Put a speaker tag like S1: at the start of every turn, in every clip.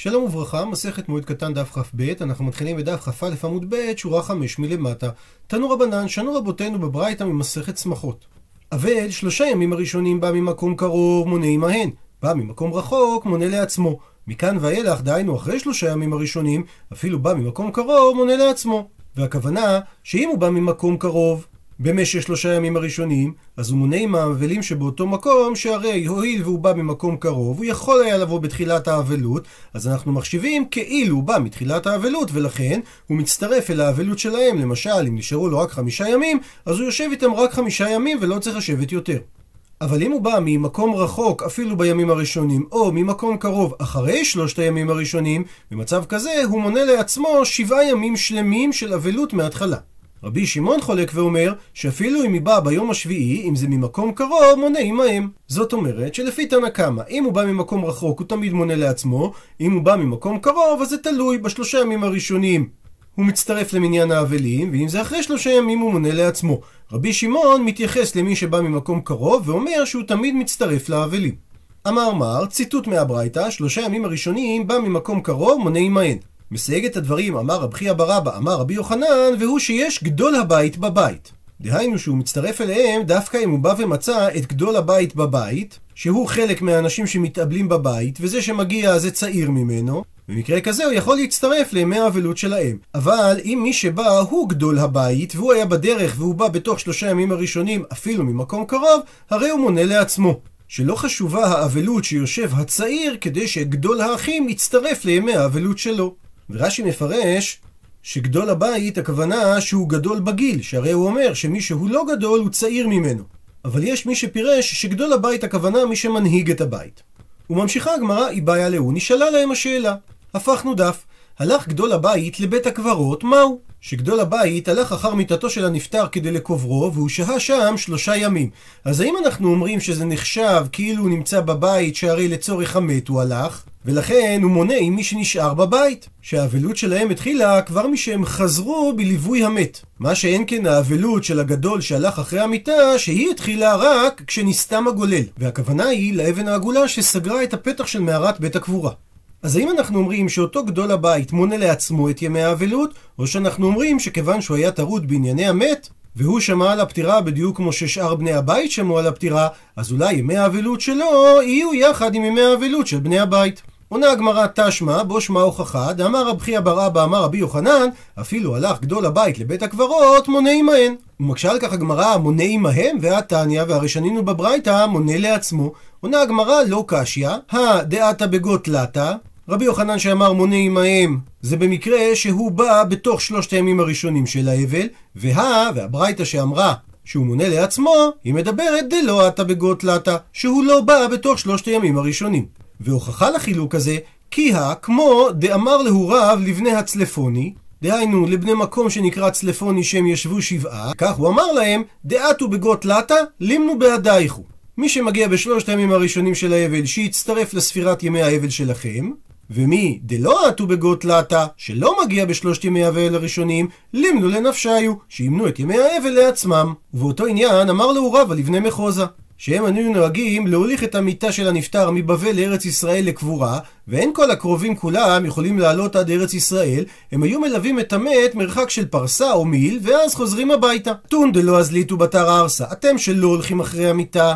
S1: שלום וברכה, מסכת מועד קטן דף כ"ב, אנחנו מתחילים בדף כ"א עמוד ב', שורה 5 מלמטה. תנו רבנן, שנו רבותינו בברייתא ממסכת שמחות. אבל שלושה ימים הראשונים בא ממקום קרוב, מונה עמהן. בא ממקום רחוק, מונה לעצמו. מכאן ואילך, דהיינו אחרי שלושה ימים הראשונים, אפילו בא ממקום קרוב, מונה לעצמו. והכוונה, שאם הוא בא ממקום קרוב, במשך שלושה ימים הראשונים, אז הוא מונה עם האבלים שבאותו מקום, שהרי הואיל והוא בא ממקום קרוב, הוא יכול היה לבוא בתחילת האבלות, אז אנחנו מחשיבים כאילו הוא בא מתחילת האבלות, ולכן הוא מצטרף אל האבלות שלהם, למשל, אם נשארו לו רק חמישה ימים, אז הוא יושב איתם רק חמישה ימים ולא צריך לשבת יותר. אבל אם הוא בא ממקום רחוק אפילו בימים הראשונים, או ממקום קרוב אחרי שלושת הימים הראשונים, במצב כזה הוא מונה לעצמו שבעה ימים שלמים של אבלות מההתחלה. רבי שמעון חולק ואומר שאפילו אם היא באה ביום השביעי, אם זה ממקום קרוב, מונה עמהם. זאת אומרת שלפי תנא קמא, אם הוא בא ממקום רחוק הוא תמיד מונה לעצמו, אם הוא בא ממקום קרוב אז זה תלוי בשלושה ימים הראשונים. הוא מצטרף למניין האבלים, ואם זה אחרי שלושה ימים הוא מונה לעצמו. רבי שמעון מתייחס למי שבא ממקום קרוב ואומר שהוא תמיד מצטרף לאבלים. אמר מר, ציטוט מהברייתא, שלושה ימים הראשונים בא ממקום קרוב, מונה עמהן. מסייג את הדברים, אמר רב חייא ברבא, אמר רבי יוחנן, והוא שיש גדול הבית בבית. דהיינו שהוא מצטרף אליהם דווקא אם הוא בא ומצא את גדול הבית בבית, שהוא חלק מהאנשים שמתאבלים בבית, וזה שמגיע זה צעיר ממנו, במקרה כזה הוא יכול להצטרף לימי האבלות שלהם. אבל אם מי שבא הוא גדול הבית, והוא היה בדרך והוא בא בתוך שלושה ימים הראשונים אפילו ממקום קרוב, הרי הוא מונה לעצמו. שלא חשובה האבלות שיושב הצעיר כדי שגדול האחים יצטרף לימי האבלות שלו. ורש"י מפרש שגדול הבית הכוונה שהוא גדול בגיל, שהרי הוא אומר שמי שהוא לא גדול הוא צעיר ממנו. אבל יש מי שפירש שגדול הבית הכוונה מי שמנהיג את הבית. וממשיכה הגמרא, בעיה להוא, נשאלה להם השאלה. הפכנו דף. הלך גדול הבית לבית הקברות, מהו? שגדול הבית הלך אחר מיטתו של הנפטר כדי לקוברו, והוא שהה שם שלושה ימים. אז האם אנחנו אומרים שזה נחשב כאילו הוא נמצא בבית שהרי לצורך המת הוא הלך, ולכן הוא מונה עם מי שנשאר בבית, שהאבלות שלהם התחילה כבר משהם חזרו בליווי המת. מה שאין כן האבלות של הגדול שהלך אחרי המיטה, שהיא התחילה רק כשנסתם הגולל. והכוונה היא לאבן העגולה שסגרה את הפתח של מערת בית הקבורה. אז האם אנחנו אומרים שאותו גדול הבית מונה לעצמו את ימי האבלות, או שאנחנו אומרים שכיוון שהוא היה טרוד בענייני המת, והוא שמע על הפטירה בדיוק כמו ששאר בני הבית שמעו על הפטירה, אז אולי ימי האבלות שלו יהיו יחד עם ימי האבלות של בני הבית. עונה הגמרא תשמע, בו שמע הוכחה, דאמר רב חייא בר אבא אמר רבי יוחנן, אפילו הלך גדול הבית לבית הקברות, מונה עמהן. ומקשה על כך הגמרא, מונה עמהם, והתניא, והרי שנינו בברייתא, מונה לעצמו. עונה הגמרא, לא קשיא, הדעתא בגות לטא, רבי יוחנן שאמר מונה עמהם, זה במקרה שהוא בא בתוך שלושת הימים הראשונים של האבל, וה, והברייתא שאמרה שהוא מונה לעצמו, היא מדברת דלא עתה בגות לטא, שהוא לא בא בתוך שלושת הימים הראשונים. והוכחה לחילוק הזה, כי הא כמו דאמר להוריו לבני הצלפוני, דהיינו לבני מקום שנקרא צלפוני שהם ישבו שבעה, כך הוא אמר להם, דעתו בגות לטא, לימנו בהדייכו. מי שמגיע בשלושת הימים הראשונים של האבל, שיצטרף לספירת ימי האבל שלכם, ומי דלא עטו בגות לטה, שלא מגיע בשלושת ימי האבל הראשונים, לימנו לנפשיו, שימנו את ימי האבל לעצמם. ובאותו עניין אמר להוריו על לבני מחוזה. שהם היו נוהגים להוליך את המיטה של הנפטר מבבל לארץ ישראל לקבורה, ואין כל הקרובים כולם יכולים לעלות עד ארץ ישראל, הם היו מלווים את המת מרחק של פרסה או מיל, ואז חוזרים הביתה. טון דלא אזליתו בתר ארסה, אתם שלא הולכים אחרי המיטה.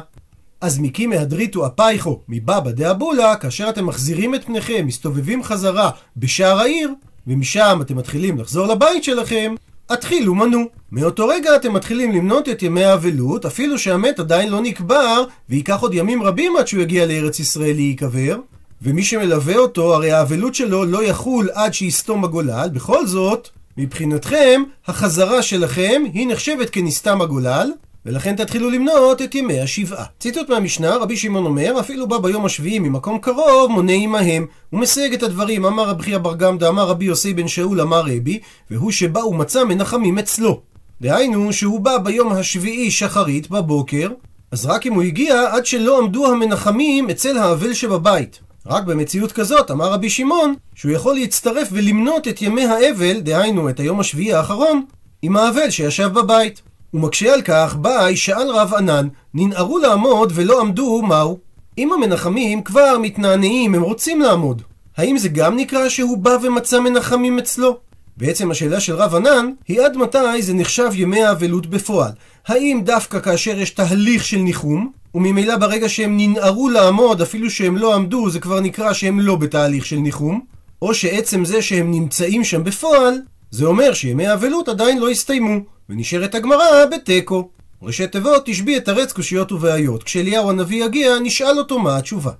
S1: אז מיקי מהדריתו אפייכו מבבא דאבולה, כאשר אתם מחזירים את פניכם, מסתובבים חזרה בשער העיר, ומשם אתם מתחילים לחזור לבית שלכם, התחילו מנו. מאותו רגע אתם מתחילים למנות את ימי האבלות, אפילו שהמת עדיין לא נקבר, וייקח עוד ימים רבים עד שהוא יגיע לארץ ישראל להיקבר. ומי שמלווה אותו, הרי האבלות שלו לא יחול עד שיסתום הגולל, בכל זאת, מבחינתכם, החזרה שלכם היא נחשבת כנסתם הגולל, ולכן תתחילו למנות את ימי השבעה. ציטוט מהמשנה, רבי שמעון אומר, אפילו בא ביום השביעי ממקום קרוב, מונה עמהם. הוא מסייג את הדברים, אמר רבי חייא בר גמדא, אמר רבי יוסי בן שאול, אמר רבי, והוא שבא ומצא מנחמים אצלו. דהיינו, שהוא בא ביום השביעי שחרית, בבוקר, אז רק אם הוא הגיע עד שלא עמדו המנחמים אצל האבל שבבית. רק במציאות כזאת, אמר רבי שמעון, שהוא יכול להצטרף ולמנות את ימי האבל, דהיינו את היום השביעי האחרון, עם האבל שישב בבית. ומקשה על כך, באי שאל רב ענן, ננערו לעמוד ולא עמדו, מהו? אם המנחמים כבר מתנענעים, הם רוצים לעמוד. האם זה גם נקרא שהוא בא ומצא מנחמים אצלו? בעצם השאלה של רב ענן היא עד מתי זה נחשב ימי האבלות בפועל. האם דווקא כאשר יש תהליך של ניחום, וממילא ברגע שהם ננערו לעמוד, אפילו שהם לא עמדו, זה כבר נקרא שהם לא בתהליך של ניחום, או שעצם זה שהם נמצאים שם בפועל, זה אומר שימי האבלות עדיין לא הסתיימו, ונשארת הגמרא בתיקו. ראשי תיבות תשבי את ארץ קושיות ובעיות. כשאליהו הנביא יגיע, נשאל אותו מה התשובה.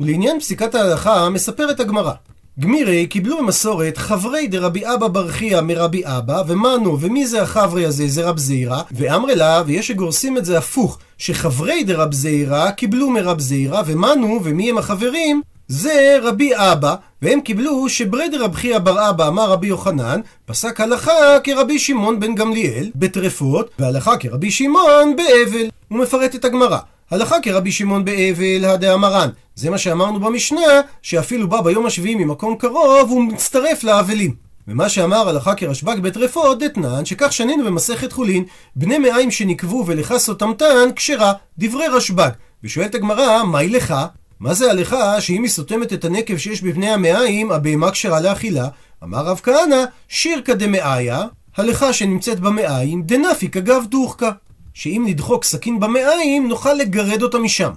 S1: ולעניין פסיקת ההלכה, מספרת הגמרא. גמירי קיבלו במסורת חברי דרבי אבא בר חייא מרבי אבא, ומנו, ומי זה החברי הזה? זה רב זעירא, ואמרי לה, ויש שגורסים את זה הפוך, שחברי דרב זעירא קיבלו מרב זעירא, ומנו, ומי הם החברים? זה רבי אבא, והם קיבלו שברי דרב חייא בר אבא אמר רבי יוחנן, פסק הלכה כרבי שמעון בן גמליאל בטרפות, והלכה כרבי שמעון באבל. הוא מפרט את הגמרא. הלכה כרבי שמעון באבל, הדאמרן. זה מה שאמרנו במשנה, שאפילו בא ביום השביעי ממקום קרוב, הוא מצטרף לאבלים. ומה שאמר הלכה כרשב"ג בטרפות, דתנן, שכך שנינו במסכת חולין, בני מעיים שנקבו ולכה סותמתן, כשרה, דברי רשב"ג. ושואלת הגמרא, מהי לך? מה זה הלכה שאם היא סותמת את הנקב שיש בבני המעיים, הבהמה כשרה לאכילה? אמר רב כהנא, שירקא דמאיה, הלכה שנמצאת במעיים, דנפיק אגב דוחקה. שאם נדחוק סכין במעיים, נוכל לגרד אותה משם.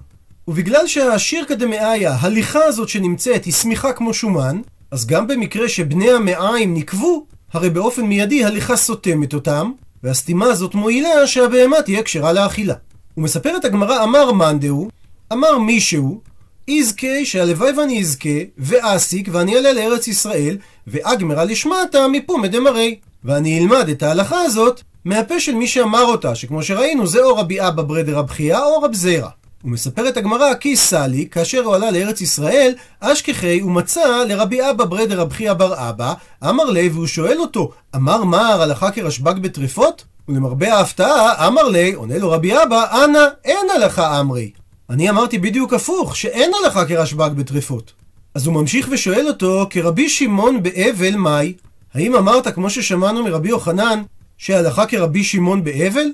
S1: ובגלל שהשירקא דמאיה, הליכה הזאת שנמצאת, היא שמיכה כמו שומן, אז גם במקרה שבני המעיים נקבו, הרי באופן מיידי הליכה סותמת אותם, והסתימה הזאת מועילה שהבהמה תהיה כשרה לאכילה. ומספרת הגמרא, אמר מאן דהוא, אמר מישהו, יזכה שהלוואי ואני אזכה, ואסיק ואני אעלה לארץ ישראל, ואגמרה לשמעתה מפומא דמרי. ואני אלמד את ההלכה הזאת מהפה של מי שאמר אותה, שכמו שראינו זה או רבי אבא ברדר רב חייא או רב זרע. ומספרת הגמרא כי סלי, כאשר הוא עלה לארץ ישראל, אשכחי הוא מצא לרבי אבא ברדר רב חייא בר אבא, אמר לי והוא שואל אותו, אמר מר הלכה כרשב"ג בטרפות? ולמרבה ההפתעה, אמר לי, עונה לו רבי אבא, אנא, אין הלכה אמרי. אני אמרתי בדיוק הפוך, שאין הלכה כרשב"ג בטרפות. אז הוא ממשיך ושואל אותו, כרבי שמעון באבל מאי? האם אמרת, כמו ששמענו מרבי יוחנן, שהלכה כרבי שמעון באבל?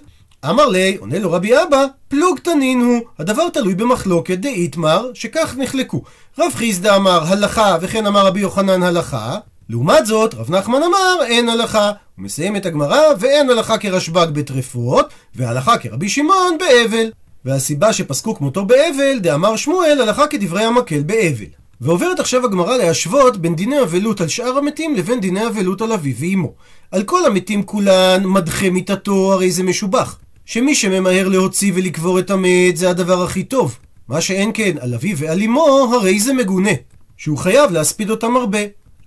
S1: אמר לי, עונה לו רבי אבא, פלוג תנין הוא, הדבר תלוי במחלוקת דאיתמר, שכך נחלקו. רב חיסדא אמר הלכה, וכן אמר רבי יוחנן הלכה. לעומת זאת, רב נחמן אמר אין הלכה. הוא מסיים את הגמרא, ואין הלכה כרשב"ג בטרפות, והלכה כרבי שמעון באבל. והסיבה שפסקו כמותו באבל, דאמר שמואל, הלכה כדברי המקל באבל. ועוברת עכשיו הגמרא להשוות בין דיני אבלות על שאר המתים לבין דיני אבלות על אביו ואימו. על כל המתים כולן, מדחה מיתתו, הרי זה משובח. שמי שממהר להוציא ולקבור את המת זה הדבר הכי טוב. מה שאין כן על אביו ועל אמו, הרי זה מגונה. שהוא חייב להספיד אותם הרבה.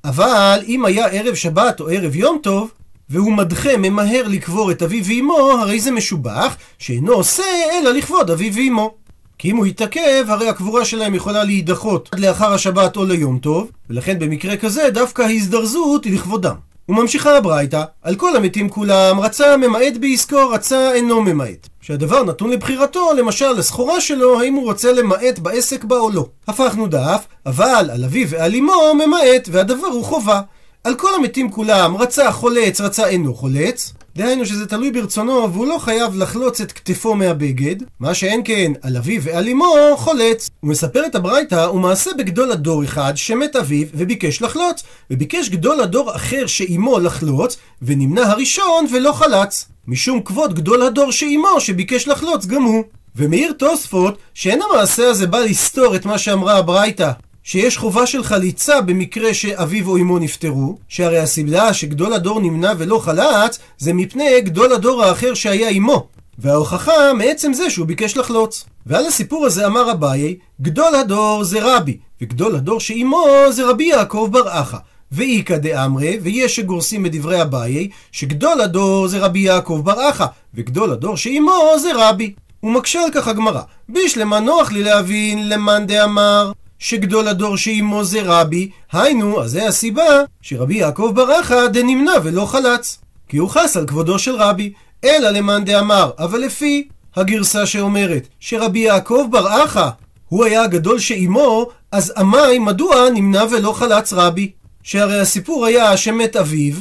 S1: אבל אם היה ערב שבת או ערב יום טוב, והוא מדחה, ממהר לקבור את אביו ואמו, הרי זה משובח, שאינו עושה אלא לכבוד אביו ואמו. כי אם הוא יתעכב, הרי הקבורה שלהם יכולה להידחות עד לאחר השבת או ליום טוב, ולכן במקרה כזה דווקא ההזדרזות היא לכבודם. וממשיכה הברייתא, על כל המתים כולם, רצה ממעט בעסקו, רצה אינו ממעט. שהדבר נתון לבחירתו, למשל לסחורה שלו, האם הוא רוצה למעט בעסק בה או לא. הפכנו דף, אבל על אביו ועל אמו ממעט, והדבר הוא חובה. על כל המתים כולם, רצה חולץ, רצה אינו חולץ. דהיינו שזה תלוי ברצונו והוא לא חייב לחלוץ את כתפו מהבגד, מה שאין כן על אביו ועל אמו חולץ. הוא מספר את הברייתא ומעשה בגדול הדור אחד שמת אביו וביקש לחלוץ, וביקש גדול הדור אחר שאימו לחלוץ, ונמנע הראשון ולא חלץ. משום כבוד גדול הדור שאימו שביקש לחלוץ גם הוא. ומעיר תוספות שאין המעשה הזה בא לסתור את מה שאמרה הברייתא שיש חובה של חליצה במקרה שאביו או אמו נפטרו, שהרי הסיבה שגדול הדור נמנע ולא חלץ, זה מפני גדול הדור האחר שהיה אמו. וההוכחה מעצם זה שהוא ביקש לחלוץ. ועל הסיפור הזה אמר אביי, גדול הדור זה רבי, וגדול הדור שאימו זה רבי יעקב בר אחא. ואיכא דאמרי, ויש שגורסים בדברי אביי, שגדול הדור זה רבי יעקב בר אחא, וגדול הדור שאימו זה רבי. ומקשה על כך הגמרא, בישלמה נוח לי להבין למאן דאמר שגדול הדור שאימו זה רבי, היינו, אז זה הסיבה שרבי יעקב ברכה דנמנע ולא חלץ. כי הוא חס על כבודו של רבי, אלא למאן דאמר, אבל לפי הגרסה שאומרת שרבי יעקב בר אחא הוא היה הגדול שאימו, אז עמי מדוע נמנע ולא חלץ רבי? שהרי הסיפור היה שמת אביו,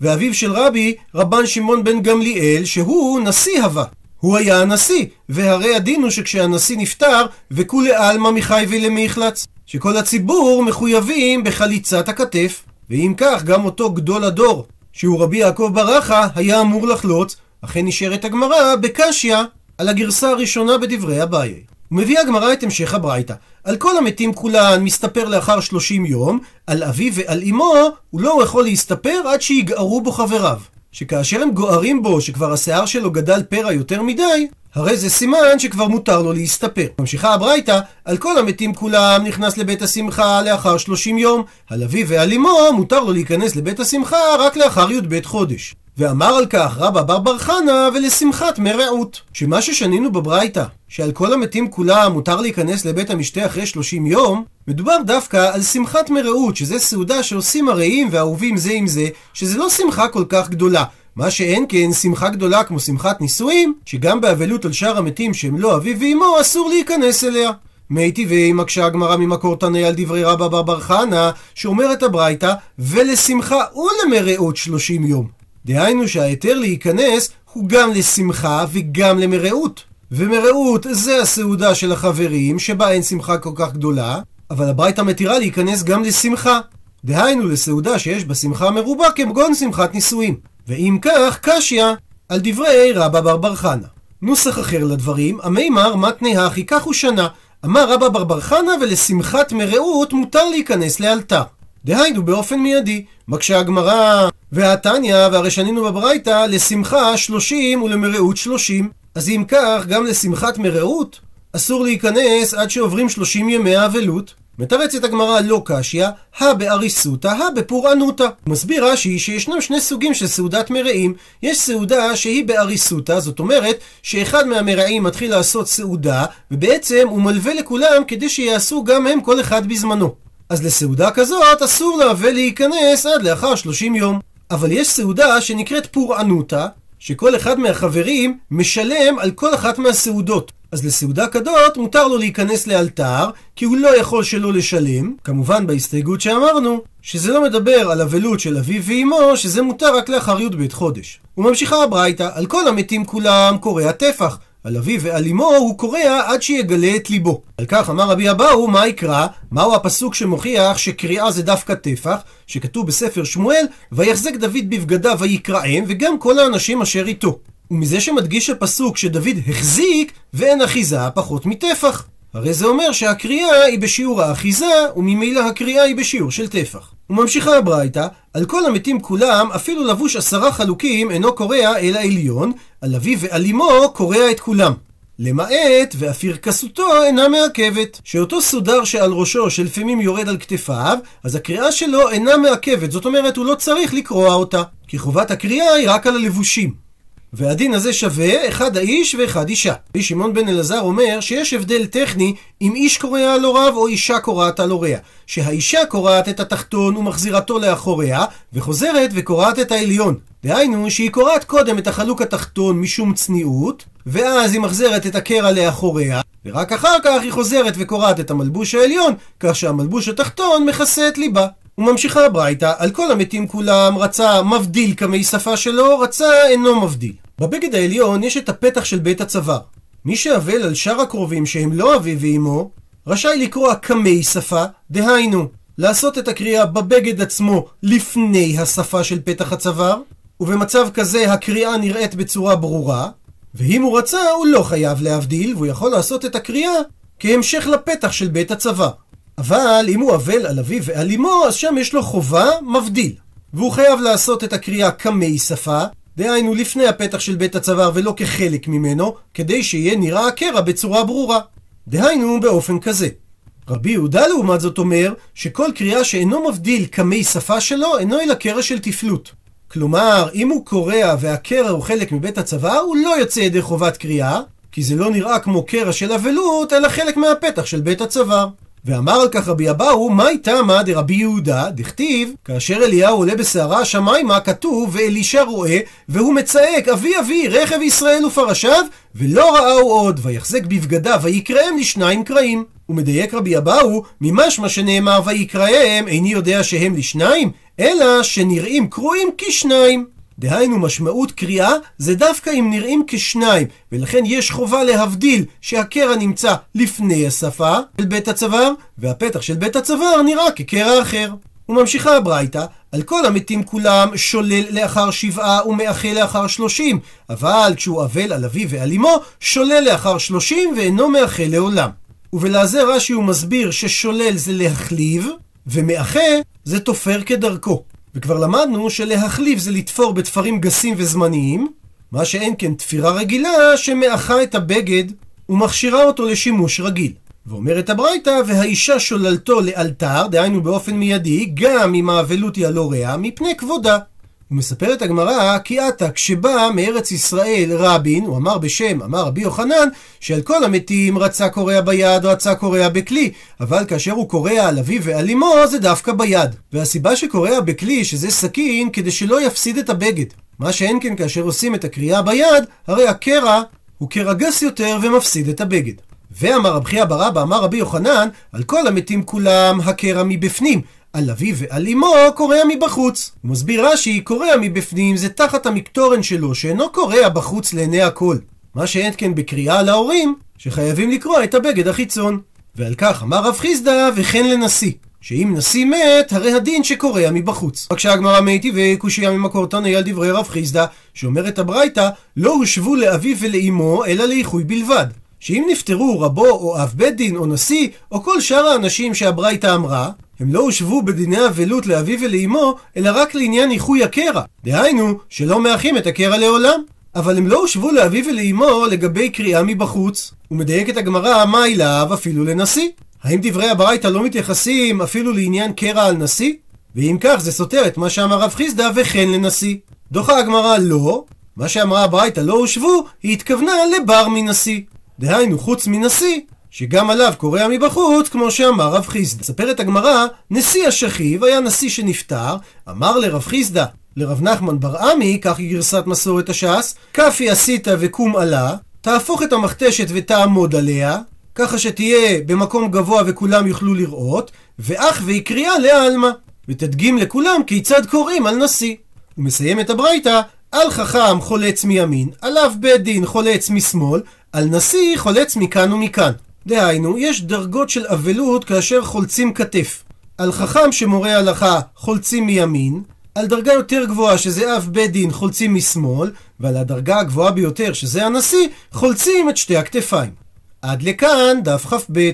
S1: ואביו של רבי, רבן שמעון בן גמליאל, שהוא נשיא הווה. הוא היה הנשיא, והרי הדין הוא שכשהנשיא נפטר, וכולי עלמא מחי ולמיחלץ. שכל הציבור מחויבים בחליצת הכתף, ואם כך גם אותו גדול הדור, שהוא רבי יעקב ברכה, היה אמור לחלוץ, אכן נשארת הגמרא בקשיא על הגרסה הראשונה בדברי אביי. ומביאה הגמרא את המשך הברייתא. על כל המתים כולן מסתפר לאחר שלושים יום, על אביו ועל אמו הוא לא יכול להסתפר עד שיגערו בו חבריו. שכאשר הם גוערים בו שכבר השיער שלו גדל פרע יותר מדי, הרי זה סימן שכבר מותר לו להסתפר. ממשיכה הברייתא, על כל המתים כולם נכנס לבית השמחה לאחר שלושים יום, על אביו ועל אמו מותר לו להיכנס לבית השמחה רק לאחר י"ב חודש. ואמר על כך רבא בר בר חנה ולשמחת מרעות. שמה ששנינו בברייתא, שעל כל המתים כולם מותר להיכנס לבית המשתה אחרי 30 יום, מדובר דווקא על שמחת מרעות, שזה סעודה שעושים הרעים ואהובים זה עם זה, שזה לא שמחה כל כך גדולה. מה שאין כן שמחה גדולה כמו שמחת נישואים, שגם באבלות על שאר המתים שהם לא אביו ואמו, אסור להיכנס אליה. מי טבעי מקשה הגמרא ממקור תנא על דברי רבא בר בר חנה, שאומרת הברייתא, ולשמחה ולמרעות שלושים יום. דהיינו שההיתר להיכנס הוא גם לשמחה וגם למרעות. ומרעות זה הסעודה של החברים, שבה אין שמחה כל כך גדולה, אבל הברייתא מתירה להיכנס גם לשמחה. דהיינו לסעודה שיש בה שמחה מרובה כמגון שמחת נישואים. ואם כך, קשיא על דברי רבא בר בר חנה. נוסח אחר לדברים, המימר מתנה הכי כך הוא שנה. אמר רבא בר בר חנה ולשמחת מרעות מותר להיכנס לאלתר. דהיינו באופן מיידי. מקשה הגמרא והתניא, והרי שנינו בברייתא, לשמחה שלושים ולמרעות שלושים. אז אם כך, גם לשמחת מרעות אסור להיכנס עד שעוברים שלושים ימי האבלות. מתרצת הגמרא לא קשיא, הא באריסותא, הא בפורענותא. מסביר רש"י שישנם שני סוגים של סעודת מרעים. יש סעודה שהיא באריסותא, זאת אומרת שאחד מהמרעים מתחיל לעשות סעודה, ובעצם הוא מלווה לכולם כדי שיעשו גם הם כל אחד בזמנו. אז לסעודה כזאת אסור לה ולהיכנס עד לאחר 30 יום. אבל יש סעודה שנקראת פורענותא, שכל אחד מהחברים משלם על כל אחת מהסעודות. אז לסעודה כזאת מותר לו להיכנס לאלתר, כי הוא לא יכול שלא לשלם, כמובן בהסתייגות שאמרנו, שזה לא מדבר על אבלות של אביו ואמו, שזה מותר רק לאחר י"ב חודש. וממשיכה הברייתא, על כל המתים כולם קורע טפח, על אביו ועל אמו הוא קורע עד שיגלה את ליבו. על כך אמר רבי אבאו, מה יקרא? מהו הפסוק שמוכיח שקריאה זה דווקא טפח, שכתוב בספר שמואל, ויחזק דוד בבגדיו ויקראם, וגם כל האנשים אשר איתו. ומזה שמדגיש הפסוק שדוד החזיק, ואין אחיזה פחות מטפח. הרי זה אומר שהקריאה היא בשיעור האחיזה, וממילא הקריאה היא בשיעור של טפח. וממשיכה הברייתא, על כל המתים כולם, אפילו לבוש עשרה חלוקים אינו קורע אל העליון, על אביו ועל אמו קורע את כולם. למעט, ואפרכסותו אינה מעכבת. שאותו סודר שעל ראשו שלפעמים יורד על כתפיו, אז הקריאה שלו אינה מעכבת, זאת אומרת הוא לא צריך לקרוע אותה. כי חובת הקריאה היא רק על הלבושים. והדין הזה שווה אחד האיש ואחד אישה. רבי שמעון בן אלעזר אומר שיש הבדל טכני אם איש קורע על הוריו או אישה קורעת על הוריה. שהאישה קורעת את התחתון ומחזירתו לאחוריה, וחוזרת וקורעת את העליון. דהיינו שהיא קורעת קודם את החלוק התחתון משום צניעות, ואז היא מחזרת את הקרע לאחוריה, ורק אחר כך היא חוזרת וקורעת את המלבוש העליון, כך שהמלבוש התחתון מכסה את ליבה. וממשיכה הברייתא, על כל המתים כולם רצה מבדיל כמי שפה שלו, רצה אינו מבדיל. בבגד העליון יש את הפתח של בית הצוואר. מי שאבל על שאר הקרובים שהם לא אביו ואמו, רשאי לקרוע קמי שפה, דהיינו, לעשות את הקריאה בבגד עצמו לפני השפה של פתח הצוואר, ובמצב כזה הקריאה נראית בצורה ברורה, ואם הוא רצה הוא לא חייב להבדיל, והוא יכול לעשות את הקריאה כהמשך לפתח של בית הצוואר. אבל אם הוא אבל על אביו ועל אמו, אז שם יש לו חובה מבדיל. והוא חייב לעשות את הקריאה קמי שפה, דהיינו לפני הפתח של בית הצוואר ולא כחלק ממנו, כדי שיהיה נראה הקרע בצורה ברורה. דהיינו באופן כזה. רבי יהודה לעומת זאת אומר, שכל קריאה שאינו מבדיל קמי שפה שלו, אינו אלא קרע של תפלות. כלומר, אם הוא קורע והקרע הוא חלק מבית הצוואר, הוא לא יוצא ידי חובת קריאה, כי זה לא נראה כמו קרע של אבלות, אלא חלק מהפתח של בית הצוואר. ואמר על כך רבי אבאו, מה איתמה דרבי יהודה, דכתיב, כאשר אליהו עולה בסערה השמיימה, כתוב, ואלישע רואה, והוא מצעק, אבי אבי, רכב ישראל ופרשיו, ולא ראהו עוד, ויחזק בבגדיו, ויקראם לשניים קרעים. ומדייק רבי אבאו, ממשמע שנאמר ויקראם, איני יודע שהם לשניים, אלא שנראים קרועים כשניים. דהיינו משמעות קריאה זה דווקא אם נראים כשניים, ולכן יש חובה להבדיל שהקרע נמצא לפני השפה של בית הצוואר, והפתח של בית הצוואר נראה כקרע אחר. וממשיכה הברייתא, על כל המתים כולם שולל לאחר שבעה ומאחה לאחר שלושים, אבל כשהוא אבל על אביו ועל אמו, שולל לאחר שלושים ואינו מאחה לעולם. ובלעזר רש"י הוא מסביר ששולל זה להחליב, ומאחה זה תופר כדרכו. וכבר למדנו שלהחליף זה לתפור בתפרים גסים וזמניים, מה שאין כן תפירה רגילה שמאחה את הבגד ומכשירה אותו לשימוש רגיל. ואומרת הברייתא, והאישה שוללתו לאלתר, דהיינו באופן מיידי, גם אם האבלות היא הלא רע, מפני כבודה. ומספרת הגמרא כי עתה כשבא מארץ ישראל רבין, הוא אמר בשם, אמר רבי יוחנן, שעל כל המתים רצה קורע ביד, רצה קורע בכלי, אבל כאשר הוא קורע על אביו ועל אמו זה דווקא ביד. והסיבה שקורע בכלי, שזה סכין, כדי שלא יפסיד את הבגד. מה שאין כן כאשר עושים את הקריאה ביד, הרי הקרע הוא קרע גס יותר ומפסיד את הבגד. ואמר רבי רבא, אמר רבי יוחנן, על כל המתים כולם הקרע מבפנים, על אביו ועל אמו קורע מבחוץ. מסביר רש"י, קורע מבפנים זה תחת המקטורן שלו, שאינו קורע בחוץ לעיני הכל. מה שאין כן בקריאה להורים, שחייבים לקרוע את הבגד החיצון. ועל כך אמר רב חיסדא, וכן לנשיא. שאם נשיא מת, הרי הדין שקורע מבחוץ. רק שהגמרא מתי וקושייה ממקור תנאי על דברי רב חיסדא, שאומרת הברייתא, לא הושבו לאביו ולאמו, אלא לאיחוי בלבד. שאם נפטרו רבו או אב בית דין או נשיא, או כל שאר האנשים שהברייתא אמרה, הם לא הושבו בדיני אבלות לאביו ולאמו, אלא רק לעניין איחוי הקרע. דהיינו, שלא מאחים את הקרע לעולם. אבל הם לא הושבו לאביו ולאמו לגבי קריאה מבחוץ. ומדייקת הגמרא, מה אליו אפילו לנשיא? האם דברי הברייתא לא מתייחסים אפילו לעניין קרע על נשיא? ואם כך זה סותר את מה שאמר רב חיסדא וכן לנשיא. דוחה הגמרא לא, מה שאמרה הברייתא לא הושבו, היא התכוונה לבר מנשיא. דהיינו חוץ מנשיא, שגם עליו קורע מבחוץ, כמו שאמר רב חיסדא. מספרת הגמרא, נשיא השכיב היה נשיא שנפטר, אמר לרב חיסדא, לרב נחמן בר עמי, כך היא גרסת מסורת הש"ס, כאפי עשית וקום עלה, תהפוך את המכתשת ותעמוד עליה, ככה שתהיה במקום גבוה וכולם יוכלו לראות, ואח ויקריאה לעלמא, ותדגים לכולם כיצד קוראים על נשיא. הוא מסיים את הברייתא, על חכם חולץ מימין, עליו בית דין חולץ משמאל, על נשיא חולץ מכאן ומכאן. דהיינו, יש דרגות של אבלות כאשר חולצים כתף. על חכם שמורה הלכה חולצים מימין, על דרגה יותר גבוהה שזה אב בית דין חולצים משמאל, ועל הדרגה הגבוהה ביותר שזה הנשיא חולצים את שתי הכתפיים. עד לכאן דף כ"ב.